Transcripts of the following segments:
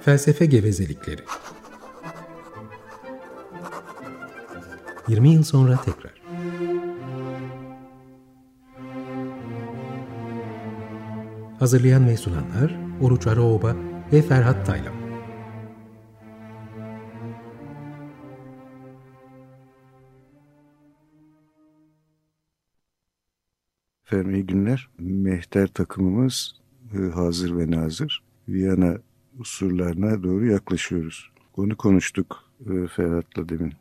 Felsefe gevezelikleri. 20 yıl sonra tekrar. Hazırlayan ve sunanlar Oruç Araoba ve Ferhat Taylan. Efendim iyi günler. Mehter takımımız e, hazır ve nazır. Viyana usullerine doğru yaklaşıyoruz. Onu konuştuk e, Ferhat'la demin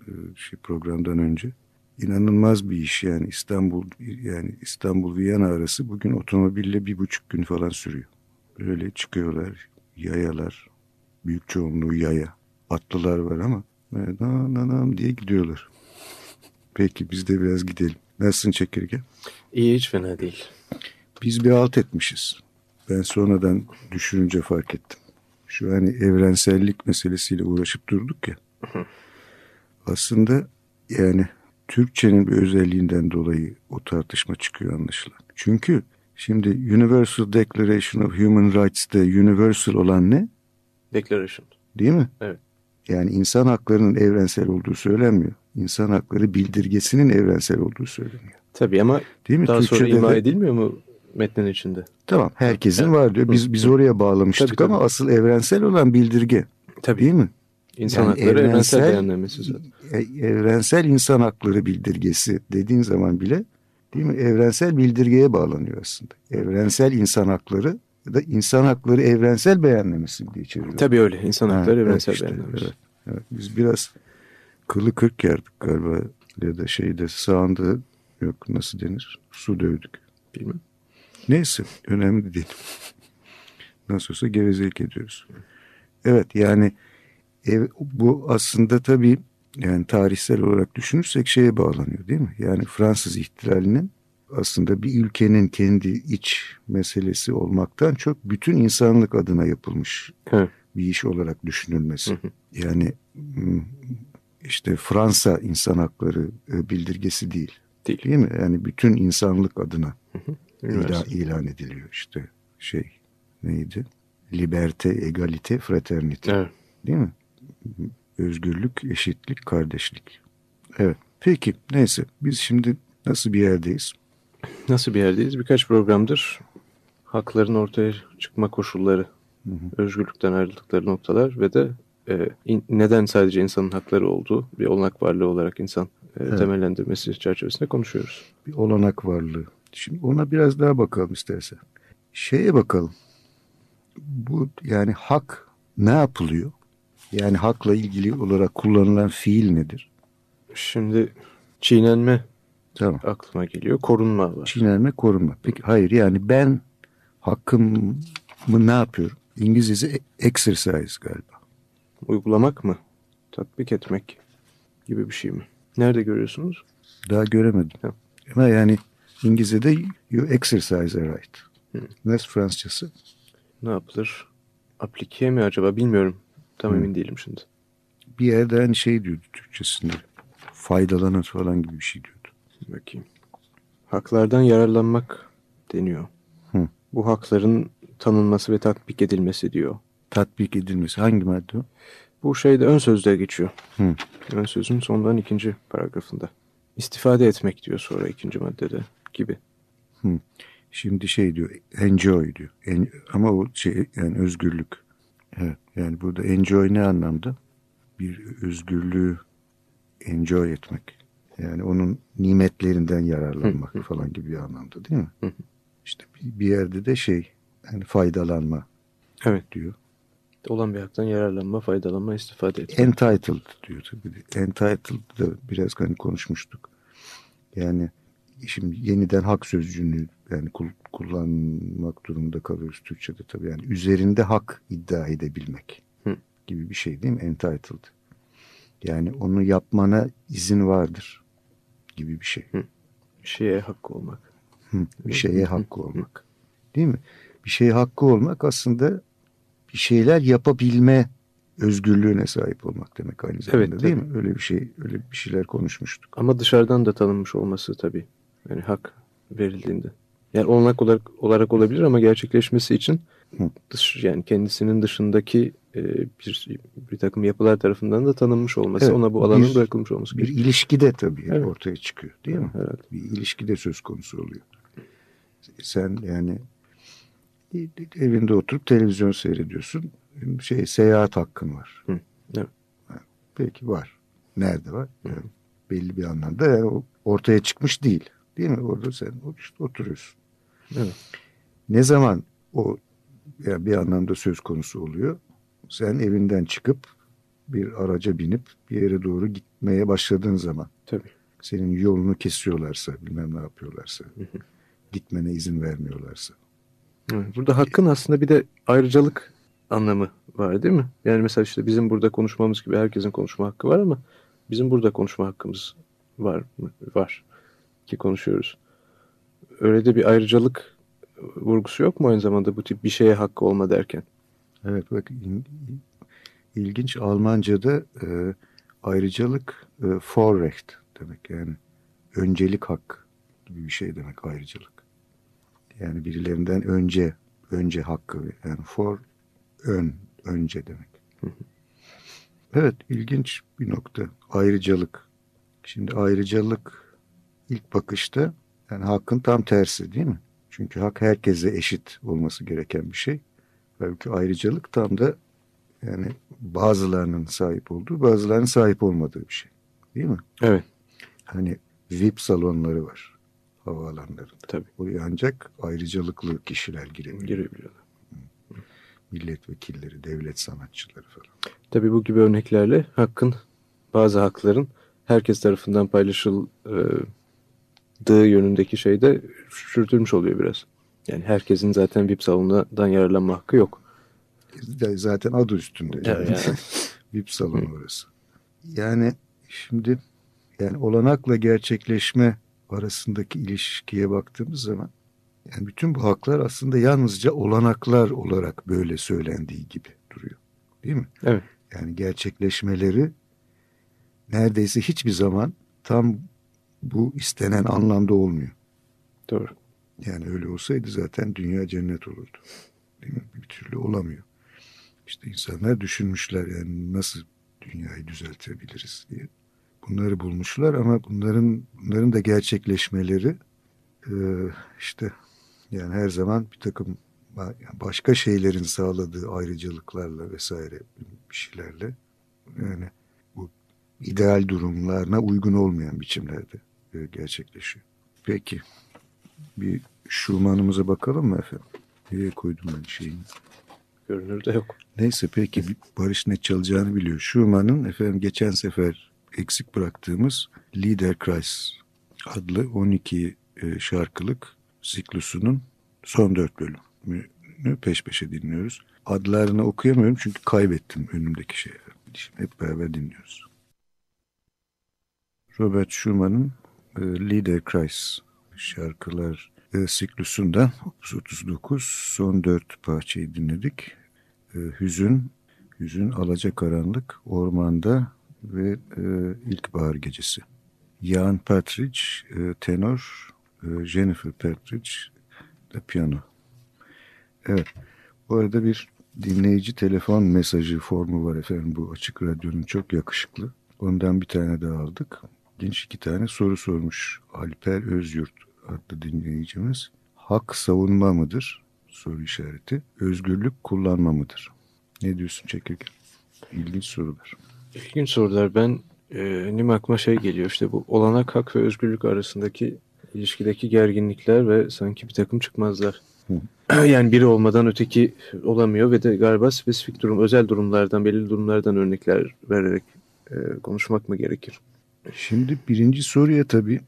e, şey programdan önce. İnanılmaz bir iş yani İstanbul yani İstanbul Viyana arası bugün otomobille bir buçuk gün falan sürüyor. Böyle çıkıyorlar yayalar büyük çoğunluğu yaya atlılar var ama na na na diye gidiyorlar. Peki biz de biraz gidelim. Nasılsın çekirge? İyi hiç fena değil. Biz bir alt etmişiz. Ben sonradan düşününce fark ettim. Şu hani evrensellik meselesiyle uğraşıp durduk ya. Aslında yani Türkçenin bir özelliğinden dolayı o tartışma çıkıyor anlaşılan. Çünkü şimdi Universal Declaration of Human Rights'te universal olan ne? Declaration. Değil mi? Evet. Yani insan haklarının evrensel olduğu söylenmiyor. İnsan hakları bildirgesinin evrensel olduğu söyleniyor. Tabii ama Değil mi? daha sonra Türkçe'de ima de- edilmiyor mu metnin içinde? Tamam herkesin Evet. var diyor. Biz biz oraya bağlamıştık Tabii, tabii. ama asıl evrensel olan bildirge. Tabii. Değil mi? İnsan Yani hakları evrensel evrensel- beyannamesi zaten. E- evrensel insan hakları bildirgesi dediğin zaman bile değil mi? Evrensel bildirgeye bağlanıyor aslında. Evrensel insan hakları ya da insan hakları evrensel beyannamesi diye çeviriyor. Tabii öyle. İnsan Ha, hakları evet evrensel işte, evet, evet. Biz biraz kılı kırk yerdik galiba ya da şeyde sağında yok nasıl denir? Su dövdük. Bilmem. Neyse önemli değil. Nasıl olsa gevezelik ediyoruz. Evet yani ev, bu aslında tabii yani tarihsel olarak düşünürsek şeye bağlanıyor değil mi? Yani Fransız ihtilalinin aslında bir ülkenin kendi iç meselesi olmaktan çok bütün insanlık adına yapılmış Evet. bir iş olarak düşünülmesi. Hı hı. Yani işte Fransa insan hakları e, bildirgesi değil. Değil. Değil mi? Yani bütün insanlık adına. İlan, ilan ediliyor işte şey neydi? Liberté, egalite, fraternite. Evet. Değil mi? Özgürlük, eşitlik, kardeşlik. Evet. Peki neyse biz şimdi nasıl bir yerdeyiz? Nasıl bir yerdeyiz? Birkaç programdır hakların ortaya çıkma koşulları, özgürlükten ayrıldıkları noktalar ve de e, in- neden sadece insanın hakları olduğu bir olanak varlığı olarak insan e, Evet. temellendirmesi çerçevesinde konuşuyoruz. Bir olanak varlığı. Şimdi ona biraz daha bakalım istersen. Şeye bakalım. Bu yani hak ne yapılıyor? Yani hakla ilgili olarak kullanılan fiil nedir? Şimdi çiğnenme Tamam. aklıma geliyor. Korunma var. Çiğnenme, korunma. Peki hayır yani ben hakkımı ne yapıyorum? İngilizcesi exercise galiba. Uygulamak mı? Tatbik etmek gibi bir şey mi? Nerede görüyorsunuz? Daha göremedim. Tamam. Ama yani İngilizce'de you exercise a right. Nasıl Fransızcası? Ne yapılır? Aplike mi acaba bilmiyorum. Tam Hı. emin değilim şimdi. Bir yerde hani şey diyordu Türkçesinde. Faydalanır falan gibi bir şey diyordu. Bakayım. Haklardan yararlanmak deniyor. Hı. Bu hakların tanınması ve tatbik edilmesi diyor. Tatbik edilmesi. Hangi madde o? Bu şeyde ön sözde geçiyor. Hı. Ön sözün sondan ikinci paragrafında. İstifade etmek diyor sonra ikinci maddede gibi. Şimdi şey diyor, enjoy diyor. En- ama o şey yani özgürlük. Evet, yani burada enjoy ne anlamda? Bir özgürlüğü enjoy etmek. Yani onun nimetlerinden yararlanmak falan gibi bir anlamda değil mi? İşte bir- bir yerde de şey, yani faydalanma Evet. diyor. Olan bir haktan yararlanma, faydalanma, istifade etmek. Entitled diyor tabii. Entitled da biraz hani konuşmuştuk. Yani şimdi yeniden hak sözcüğünü yani kul- kullanmak durumunda kalıyoruz Türkçe'de tabii. Yani üzerinde hak iddia edebilmek Hı. gibi bir şey değil mi? Entitled. Yani onu yapmana izin vardır gibi bir şey. Bir şeye hakkı olmak. Hı, Bir şeye hakkı olmak. Değil mi? Bir şeye hakkı olmak aslında bir şeyler yapabilme özgürlüğüne sahip olmak demek aynı zamanda Evet, değil tabii. mi? Öyle bir şey, öyle bir şeyler konuşmuştuk. Ama dışarıdan da tanınmış olması tabii. Yani hak verildiğinde. Yani olanak olarak, olarak olabilir ama gerçekleşmesi için dış, yani kendisinin dışındaki e, bir, bir takım yapılar tarafından da tanınmış olması, Evet, ona bu alanın bir- bırakılmış olması Bir gerekiyor. ilişkide tabii Evet. ortaya çıkıyor değil mi? Herhalde. Bir ilişkide söz konusu oluyor. Sen yani evinde oturup televizyon seyrediyorsun. Şey seyahat hakkın var. Hı, evet. Peki var. Nerede var? Yani belli bir anlamda yani ortaya çıkmış değil. Değil mi? Orada sen işte oturuyorsun. Evet. Ne zaman o yani bir anlamda söz konusu oluyor? Sen evinden çıkıp bir araca binip bir yere doğru gitmeye başladığın zaman Tabii. senin yolunu kesiyorlarsa bilmem ne yapıyorlarsa gitmene izin vermiyorlarsa. Evet, Burada hakkın aslında bir de ayrıcalık anlamı var değil mi? Yani mesela işte bizim burada konuşmamız gibi herkesin konuşma hakkı var ama bizim burada konuşma hakkımız var mı? Var ki konuşuyoruz. Öyle de bir ayrıcalık vurgusu yok mu aynı zamanda bu tip bir şeye hakkı olma derken? Evet bak in- ilginç Almanca'da e, ayrıcalık e, Vorrecht demek yani öncelik hak gibi bir şey demek ayrıcalık. Yani birilerinden önce önce hakkı yani for ön önce demek. Evet ilginç bir nokta ayrıcalık. Şimdi ayrıcalık ilk bakışta yani hakkın tam tersi değil mi? Çünkü hak herkese eşit olması gereken bir şey. Halbuki ayrıcalık tam da yani bazılarının sahip olduğu, bazılarının sahip olmadığı bir şey. Değil mi? Evet Hani VIP salonları var havaalanlarında. tabii Oraya ancak ayrıcalıklı kişiler girebiliyor. girebiliyorlar. Milletvekilleri, devlet sanatçıları falan. Tabii bu gibi örneklerle hakkın bazı hakların herkes tarafından paylaşıldığı yönündeki şey de sürtülmüş oluyor biraz. Yani herkesin zaten VIP salonundan yararlanma hakkı yok. Zaten adı üstünde. Evet, yani. VIP salonu orası. Yani şimdi yani olanakla gerçekleşme arasındaki ilişkiye baktığımız zaman yani bütün bu haklar aslında yalnızca olanaklar olarak böyle söylendiği gibi duruyor. Değil mi? Evet. Yani gerçekleşmeleri neredeyse hiçbir zaman tam bu istenen anlamda olmuyor. Doğru. Yani öyle olsaydı zaten dünya cennet olurdu. Değil mi? Bir türlü olamıyor. İşte insanlar düşünmüşler yani nasıl dünyayı düzeltebiliriz diye. Bunları bulmuşlar ama bunların bunların da gerçekleşmeleri e, işte yani her zaman bir takım başka şeylerin sağladığı ayrıcalıklarla vesaire bir şeylerle yani bu ideal durumlarına uygun olmayan biçimlerde gerçekleşiyor. Peki bir Schumann'ımıza bakalım mı efendim? Nereye koydum ben şeyini? Görünürde yok. Neyse peki Barış ne çalacağını biliyor. Schumann'ın efendim geçen sefer eksik bıraktığımız Liederkreis adlı 12 e, şarkılık siklusunun son dört bölümünü peş peşe dinliyoruz. Adlarını okuyamıyorum çünkü kaybettim önümdeki şeyi. Şimdi hep beraber dinliyoruz. Robert Schumann'ın e, Liederkreis şarkılar e, siklusundan 39 son dört parçayı dinledik. E, hüzün, hüzün, alacakaranlık, ormanda ve ilkbahar gecesi. Jan Partridge, tenor, Jennifer Partridge de piyano. Evet, bu arada bir dinleyici telefon mesajı formu var efendim bu açık radyonun çok yakışıklı. Ondan bir tane daha aldık. Genç iki tane soru sormuş Alper Özyurt adlı dinleyicimiz. Hak savunma mıdır? Soru işareti. Özgürlük kullanma mıdır? Ne diyorsun Çekirge? İlginç sorular. İlginç sorular. Ben e, aklıma şey geliyor işte bu olanak hak ve özgürlük arasındaki ilişkideki gerginlikler ve sanki bir takım çıkmazlar. yani biri olmadan öteki olamıyor ve de galiba spesifik durum, özel durumlardan, belirli durumlardan örnekler vererek e, konuşmak mı gerekir? Şimdi birinci soruya tabii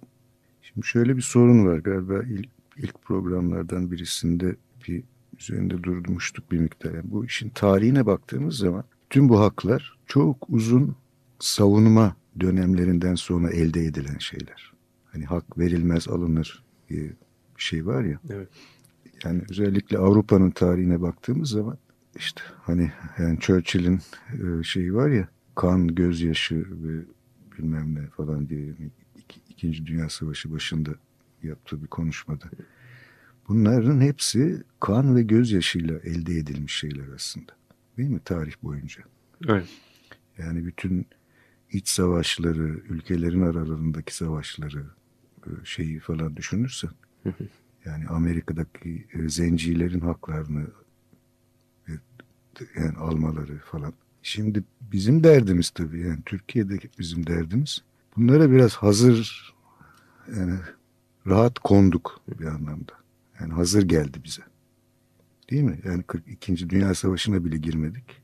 şimdi şöyle bir sorun var galiba ilk, ilk programlardan birisinde bir üzerinde durmuştuk bir miktar. Yani bu işin tarihine baktığımız zaman tüm bu haklar çok uzun savunma dönemlerinden sonra elde edilen şeyler. Hani hak verilmez alınır diye bir şey var ya. Evet. Yani özellikle Avrupa'nın tarihine baktığımız zaman işte hani yani Churchill'in e, şeyi var ya kan, gözyaşı ve bilmem ne falan diye yani İki- İkinci Dünya Savaşı başında yaptığı bir konuşmada. Bunların hepsi kan ve gözyaşıyla elde edilmiş şeyler aslında. Değil mi tarih boyunca? Evet. Yani bütün iç savaşları, ülkelerin aralarındaki savaşları e, şeyi falan düşünürsen yani Amerika'daki e, zencilerin haklarını e, yani almaları falan. Şimdi bizim derdimiz tabii yani Türkiye'deki bizim derdimiz bunlara biraz hazır yani rahat konduk bir anlamda. Yani hazır geldi bize. Değil mi? Yani 42. Dünya Savaşı'na bile girmedik.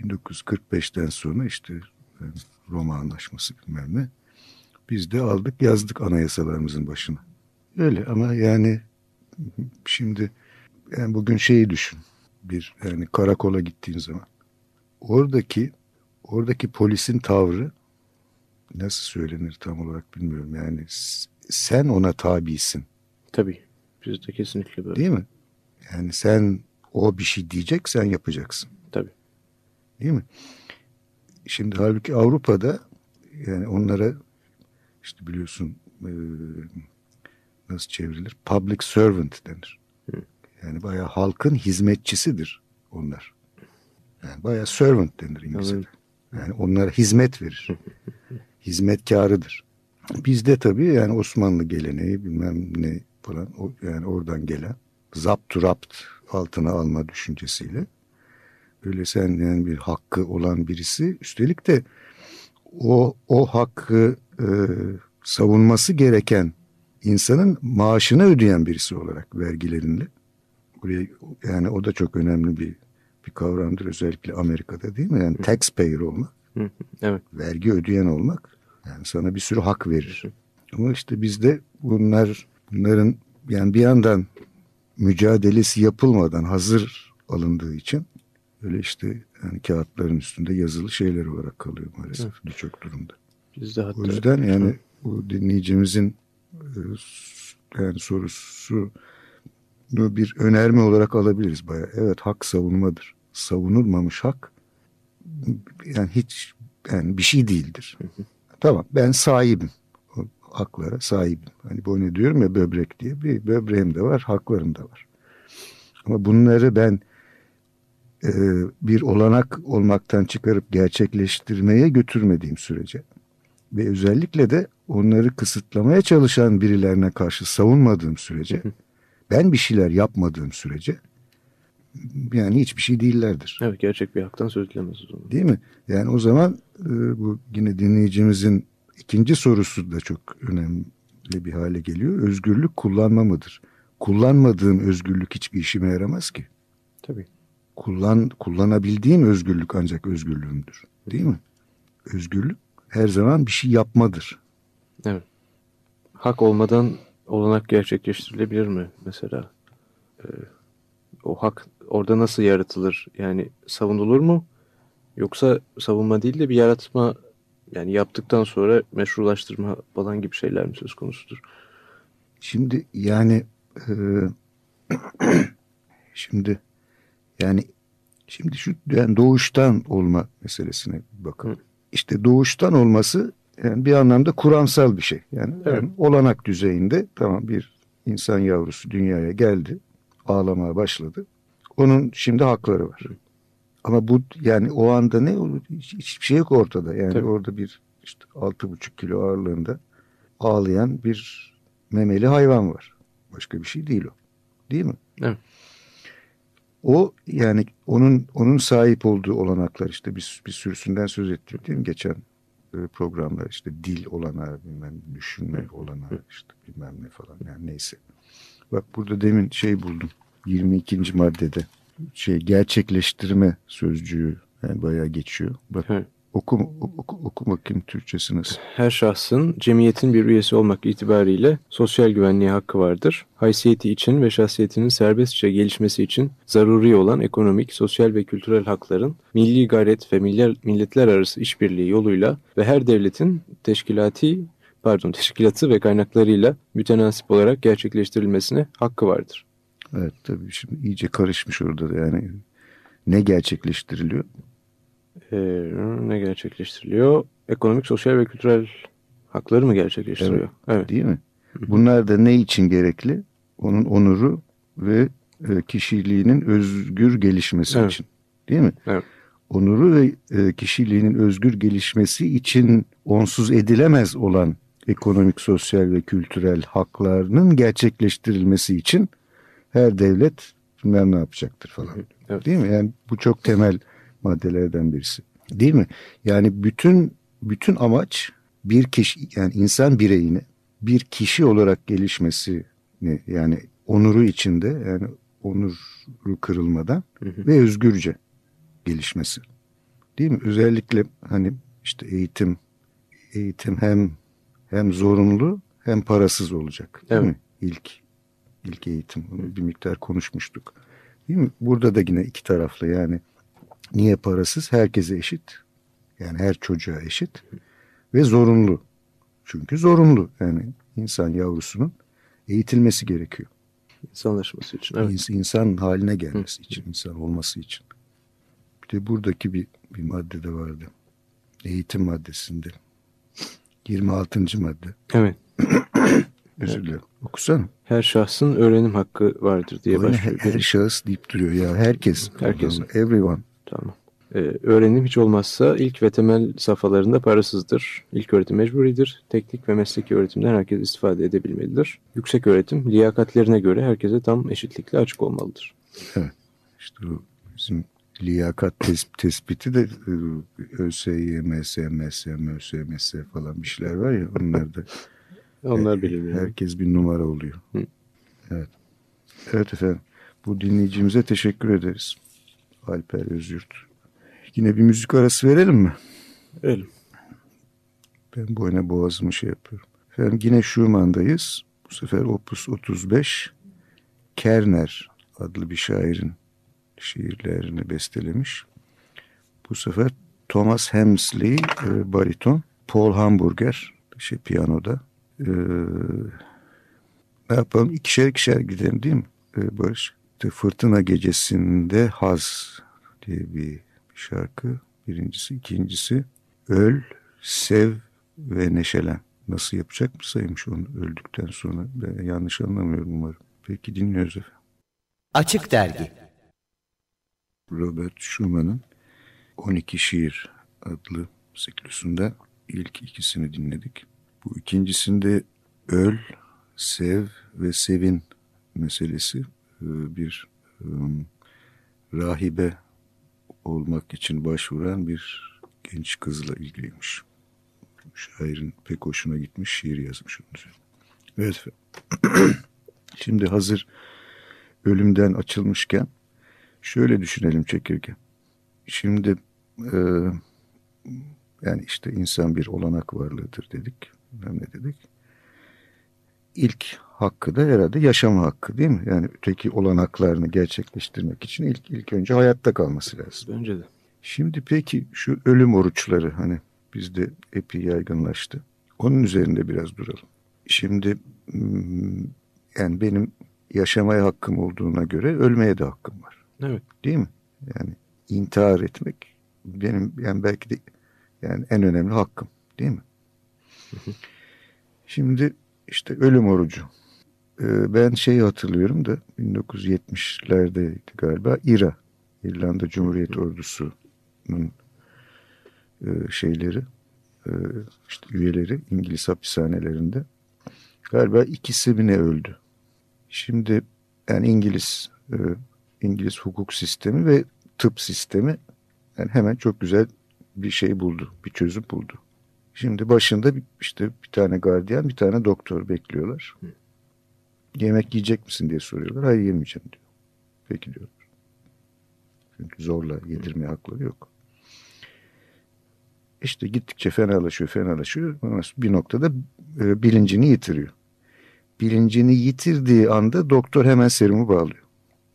1945'ten sonra işte Roma Anlaşması bilmem ne. Biz de aldık yazdık anayasalarımızın başına. Öyle ama yani şimdi yani bugün şeyi düşün. Bir yani karakola gittiğin zaman. Oradaki oradaki polisin tavrı nasıl söylenir tam olarak bilmiyorum. Yani sen ona tabisin. Tabii. Bizde kesinlikle böyle. Değil mi? Yani sen o bir şey diyecek sen yapacaksın. Tabii. Değil mi? Şimdi halbuki Avrupa'da yani onlara işte biliyorsun e, nasıl çevrilir? Public servant denir. Hı. Yani bayağı halkın hizmetçisidir onlar. Yani bayağı servant denir İngilizce'de. Yani onlara hizmet verir. Hizmetkarıdır. Bizde tabii yani Osmanlı geleneği bilmem ne falan yani oradan gelen zapt rapt altına alma düşüncesiyle öyle sen yani bir hakkı olan birisi üstelik de o o hakkı e, savunması gereken insanın maaşını ödeyen birisi olarak vergilerinle buraya yani o da çok önemli bir bir kavramdır özellikle Amerika'da değil mi? Yani taxpayer olmak. Evet. Vergi ödeyen olmak yani sana bir sürü hak verir. Ama işte bizde bunlar bunların yani bir yandan mücadelesi yapılmadan hazır alındığı için öyle işte yani kağıtların üstünde yazılı şeyler olarak kalıyor maalesef evet. birçok durumda. Bizde hatta, o yüzden yani bu dinleyicimizin e, yani sorusu bir önerme olarak alabiliriz bayağı. Evet hak savunmadır. Savunulmamış hak yani hiç yani bir şey değildir. Tamam ben sahibim. O haklara sahibim. Hani bu ne diyorum ya böbrek diye. Bir böbreğim de var, haklarım da var. Ama bunları ben e, bir olanak olmaktan çıkarıp gerçekleştirmeye götürmediğim sürece ve özellikle de onları kısıtlamaya çalışan birilerine karşı savunmadığım sürece ben bir şeyler yapmadığım sürece yani hiçbir şey değillerdir. Evet gerçek bir haktan söz edilemez o zaman. Değil mi? Yani o zaman e, bu yine dinleyicimizin ikinci sorusu da çok önemli bir hale geliyor. Özgürlük kullanma mıdır? Kullanmadığım özgürlük hiçbir işime yaramaz ki. Tabii. Kullan, kullanabildiğim özgürlük ancak özgürlüğümdür. Değil mi? Özgürlük her zaman bir şey yapmadır. Evet. Hak olmadan olanak gerçekleştirilebilir mi mesela? Ee, o hak orada nasıl yaratılır? Yani savunulur mu? Yoksa savunma değil de bir yaratma yani yaptıktan sonra meşrulaştırma falan gibi şeyler mi söz konusudur? Şimdi yani e, şimdi yani şimdi şu yani doğuştan olma meselesine bakın. Hı. İşte doğuştan olması yani bir anlamda kuramsal bir şey. Yani, evet. yani olanak düzeyinde tamam bir insan yavrusu dünyaya geldi ağlamaya başladı. Onun şimdi hakları var. Ama bu yani o anda ne olur? Hiç, hiçbir şey yok ortada. Yani Tabii. orada bir işte altı buçuk kilo ağırlığında ağlayan bir memeli hayvan var. Başka bir şey değil o. Değil mi? Evet. O yani onun onun sahip olduğu olanaklar işte bir, bir sürüsünden söz ettik değil mi? Geçen e, programlar işte dil olanağı bilmem düşünme olanağı işte bilmem ne falan yani neyse. Bak burada demin şey buldum 22. maddede şey gerçekleştirme sözcüğü yani bayağı geçiyor. Bak evet. oku, oku, oku bakayım Türkçesi nasıl? Her şahsın cemiyetin bir üyesi olmak itibariyle sosyal güvenliğe hakkı vardır. Haysiyeti için ve şahsiyetinin serbestçe gelişmesi için zaruri olan ekonomik, sosyal ve kültürel hakların milli gayret ve milletler arası işbirliği yoluyla ve her devletin teşkilati pardon teşkilatı ve kaynaklarıyla mütenasip olarak gerçekleştirilmesine hakkı vardır. Evet tabii şimdi iyice karışmış orada da yani ne gerçekleştiriliyor? Ee, ne gerçekleştiriliyor? Ekonomik, sosyal ve kültürel hakları mı gerçekleştiriyor? Evet. evet. Değil mi? Bunlar da ne için gerekli? onun onuru ve e, kişiliğinin özgür gelişmesi Evet. için. Değil mi? Evet. Onuru ve e, kişiliğinin özgür gelişmesi için onsuz edilemez olan ekonomik, sosyal ve kültürel haklarının gerçekleştirilmesi için her devlet bilmem ne yapacaktır falan. Evet. Değil mi? Yani bu çok temel maddelerden birisi. Değil mi? Yani bütün bütün amaç bir kişi yani insan bireyini bir kişi olarak gelişmesi yani onuru içinde yani onuru kırılmadan Hı hı. ve özgürce gelişmesi. Değil mi? Özellikle hani işte eğitim eğitim hem hem zorunlu hem parasız olacak. Değil Evet. mi? İlk ilk eğitim. Onu bir miktar konuşmuştuk. Değil mi? Burada da yine iki taraflı yani niye parasız? Herkese eşit. Yani her çocuğa eşit ve zorunlu. Çünkü zorunlu. Yani insan yavrusunun eğitilmesi gerekiyor. İnsanlaşması için. Evet. İns- insan haline gelmesi için, insan olması için. Bir de buradaki bir, bir madde de vardı. Eğitim maddesinde. 26. madde. Evet. Özür dilerim. Okusana. Her şahsın öğrenim hakkı vardır diye Oyuna başlıyor. her, her şahıs deyip duruyor ya. Herkes. Herkes. Everyone. Tamam. Ee, öğrenim hiç olmazsa ilk ve temel safhalarında parasızdır. İlk öğretim mecburidir. Teknik ve mesleki öğretimden herkes istifade edebilmelidir. Yüksek öğretim liyakatlerine göre herkese tam eşitlikle açık olmalıdır. İşte o bizim liyakat tes- tespiti de e, ÖSY, MS, MS, MS falan bir şeyler var ya onlar da Onlar bilinmiyor. herkes bir numara oluyor. Hı. Evet. Evet efendim. Bu dinleyicimize teşekkür ederiz. Alper Özyurt. Yine bir müzik arası verelim mi? Öyle. Ben boyuna boğazımı şey yapıyorum. Efendim yine Schumann'dayız. Bu sefer Opus 35 Kerner adlı bir şairin şiirlerini bestelemiş. Bu sefer Thomas Hemsley e, bariton, Paul Hamburger şey piyanoda. E, ne yapalım? İkişer ikişer gidelim değil mi e, Barış? İşte Fırtına Gecesinde Haz diye bir, şarkı. Birincisi. ikincisi Öl, Sev ve Neşelen. Nasıl yapacak mı saymış onu öldükten sonra? Ben yanlış anlamıyorum umarım. Peki dinliyoruz efendim. Açık Dergi Robert Schumann'ın 12 Şiir adlı siklusunda ilk ikisini dinledik. Bu ikincisinde öl, sev ve sevin meselesi e, bir e, rahibe olmak için başvuran bir genç kızla ilgiliymiş. Şairin pek hoşuna gitmiş şiir yazmış onun. Evet. Şimdi hazır ölümden açılmışken şöyle düşünelim çekirge. Şimdi e, yani işte insan bir olanak varlığıdır dedik. Ne dedik. İlk hakkı da herhalde yaşama hakkı değil mi? Yani öteki olanaklarını gerçekleştirmek için ilk, ilk önce hayatta kalması lazım. Bence de. Şimdi peki şu ölüm oruçları hani bizde epey yaygınlaştı. Onun üzerinde biraz duralım. Şimdi hmm, yani benim yaşamaya hakkım olduğuna göre ölmeye de hakkım var. Evet. Değil mi? Yani intihar etmek benim yani belki de yani en önemli hakkım değil mi? Şimdi işte ölüm orucu. Ee, ben şeyi hatırlıyorum da 1970'lerdeydi galiba İRA İrlanda Cumhuriyet Ordusu'nun e, şeyleri e, işte üyeleri İngiliz hapishanelerinde galiba ikisi mi ne öldü. Şimdi yani İngiliz e, İngiliz hukuk sistemi ve tıp sistemi yani hemen çok güzel bir şey buldu, bir çözüm buldu. Şimdi başında işte bir tane gardiyan, bir tane doktor bekliyorlar. Yemek yiyecek misin diye soruyorlar. Hayır yemeyeceğim diyor. Peki diyorlar. Çünkü zorla yedirmeye hakları yok. İşte gittikçe fenalaşıyor, fenalaşıyor. Bir noktada e, bilincini yitiriyor. Bilincini yitirdiği anda doktor hemen serumu bağlıyor.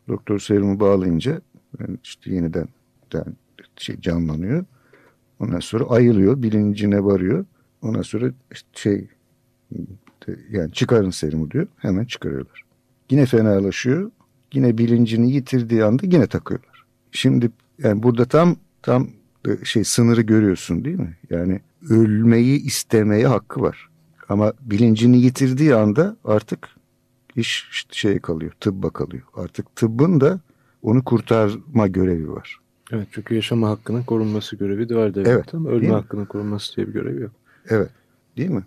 Doktor serumu bağlayınca yani işte yeniden yani şey canlanıyor. Ondan sonra ayılıyor, bilincine varıyor. Ondan sonra işte şey yani çıkarın serumu diyor. Hemen çıkarıyorlar. Yine fenalaşıyor. Yine bilincini yitirdiği anda yine takıyorlar. Şimdi yani burada tam tam şey sınırı görüyorsun değil mi? Yani ölmeyi istemeye hakkı var. Ama bilincini yitirdiği anda artık iş işte şeye kalıyor, tıbba kalıyor. Artık tıbbın da onu kurtarma görevi var. Evet çünkü yaşama hakkının korunması görevi de var devlet Evet, ama ölme hakkının korunması diye bir görevi yok. Evet, değil mi?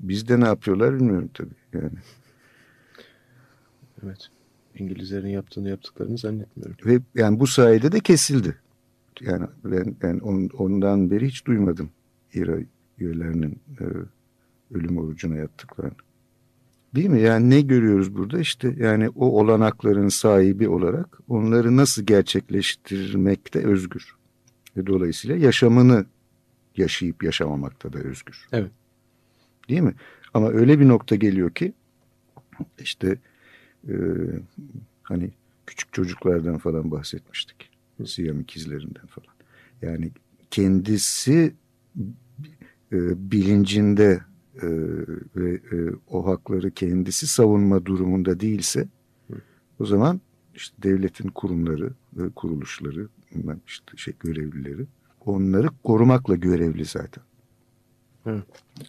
Bizde ne yapıyorlar bilmiyorum tabii yani. Evet. İngilizlerin yaptığını yaptıklarını zannetmiyorum. Ve yani bu sayede de kesildi. Yani ben, on- ondan beri hiç duymadım İRA üyelerinin e, ölüm orucuna yattıklarını. Değil mi? Yani ne görüyoruz burada? İşte yani o olanakların sahibi olarak onları nasıl gerçekleştirmekte özgür. Ve dolayısıyla yaşamını yaşayıp yaşamamakta da özgür. Evet. Değil mi? Ama öyle bir nokta geliyor ki işte e, hani küçük çocuklardan falan bahsetmiştik. Siyam ikizlerinden falan. Yani kendisi e, bilincinde e, ve e, o hakları kendisi savunma durumunda değilse o zaman işte devletin kurumları, e, kuruluşları, işte şey görevlileri onları korumakla görevli zaten. Evet.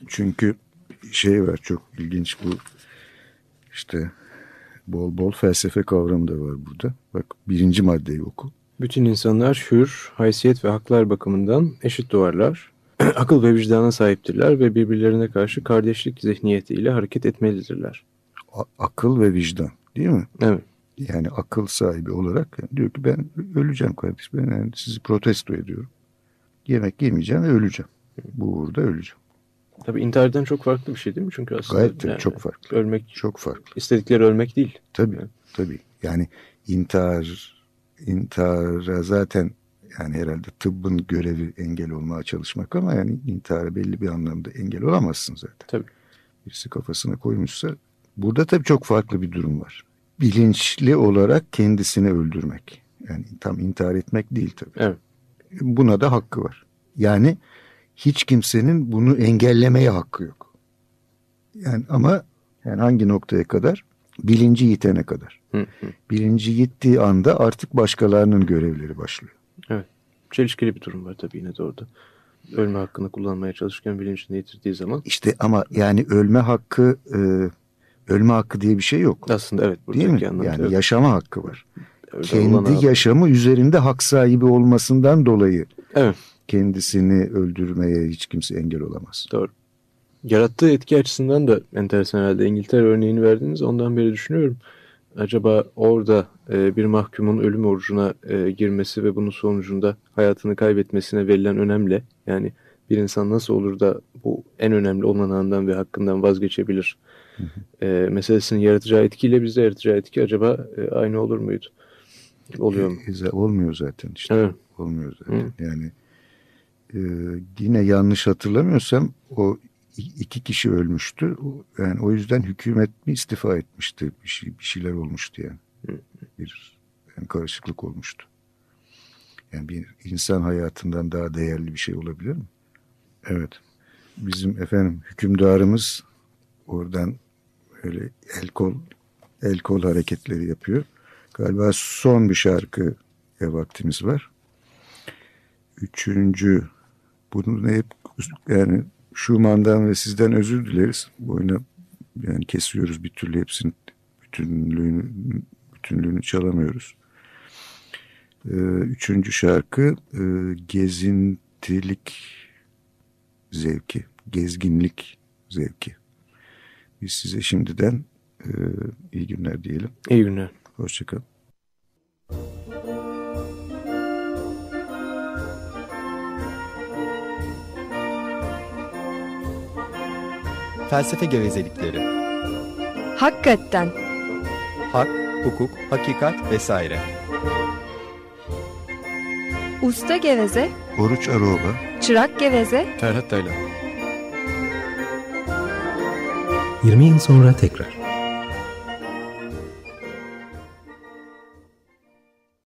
Çünkü şey var çok ilginç bu işte bol bol felsefe kavramı da var burada. Bak birinci maddeyi oku. Bütün insanlar hür, haysiyet ve haklar bakımından eşit doğarlar. Akıl ve vicdana sahiptirler ve birbirlerine karşı kardeşlik zihniyetiyle hareket etmelidirler. A- akıl ve vicdan değil mi? Evet. Yani akıl sahibi olarak yani diyor ki ben öleceğim kardeşim. Ben yani sizi protesto ediyorum. Yemek yemeyeceğim ve öleceğim. Bu uğurda öleceğim. Tabii intihardan çok farklı bir şey değil mi? Çünkü aslında Gayet tabii çok farklı. ölmek, Çok farklı. istedikleri ölmek değil. Tabii Evet. tabii. Yani intihar intihara zaten yani herhalde tıbbın görevi engel olmaya çalışmak ama yani intihara belli bir anlamda engel olamazsın zaten. Tabii. Birisi kafasına koymuşsa burada tabii çok farklı bir durum var. Bilinçli olarak kendisini öldürmek. Yani tam intihar etmek değil tabii. Evet. Buna da hakkı var. Yani hiç kimsenin bunu engellemeye hakkı yok. Yani ama yani hangi noktaya kadar? Bilinci yitene kadar. Hı hı. Bilinci yittiği anda artık başkalarının görevleri başlıyor. Çelişkili bir durum var tabii yine de orada. Ölme hakkını kullanmaya çalışırken bilincini yitirdiği zaman İşte ama yani ölme hakkı e, ölme hakkı diye bir şey yok. aslında evet Değil mi? anlamda Yani evet. yaşama hakkı var. Öyle Kendi yaşamı üzerinde hak sahibi olmasından dolayı Evet kendisini öldürmeye hiç kimse engel olamaz. doğru. Yarattığı etki açısından da enteresan herhalde. İngiltere örneğini verdiniz. Ondan beri düşünüyorum. Acaba orada e, bir mahkumun ölüm orucuna e, girmesi ve bunun sonucunda hayatını kaybetmesine verilen önemle yani bir insan nasıl olur da bu en önemli olanağından ve hakkından vazgeçebilir e, meselesinin yaratacağı etkiyle bizde yaratacağı etki acaba e, aynı olur muydu? Oluyor mu? E, olmuyor zaten işte. Evet. Olmuyor zaten. Yani e, yine yanlış hatırlamıyorsam o iki kişi ölmüştü. Yani o yüzden hükümet mi istifa etmişti? Bir, şey, bir şeyler olmuştu yani. Bir yani karışıklık olmuştu. Yani bir insan hayatından daha değerli bir şey olabilir mi? Evet. Bizim efendim hükümdarımız oradan öyle el kol el kol hareketleri yapıyor. Galiba son bir şarkıya vaktimiz var. Üçüncü bunu hep yani Schumann'dan ve sizden özür dileriz. Bu oyunu yani kesiyoruz bir türlü hepsinin bütünlüğünü bütünlüğünü çalamıyoruz. Ee, üçüncü şarkı e, gezintilik zevki, gezginlik zevki. Biz size şimdiden e, iyi günler diyelim. İyi günler. Hoşçakalın. Felsefe gevezelikleri. Hakikaten. Hak, hukuk, hakikat vesaire. Usta geveze, Oruç Aroba çırak geveze, Ferhat Taylan. 20 yıl sonra tekrar.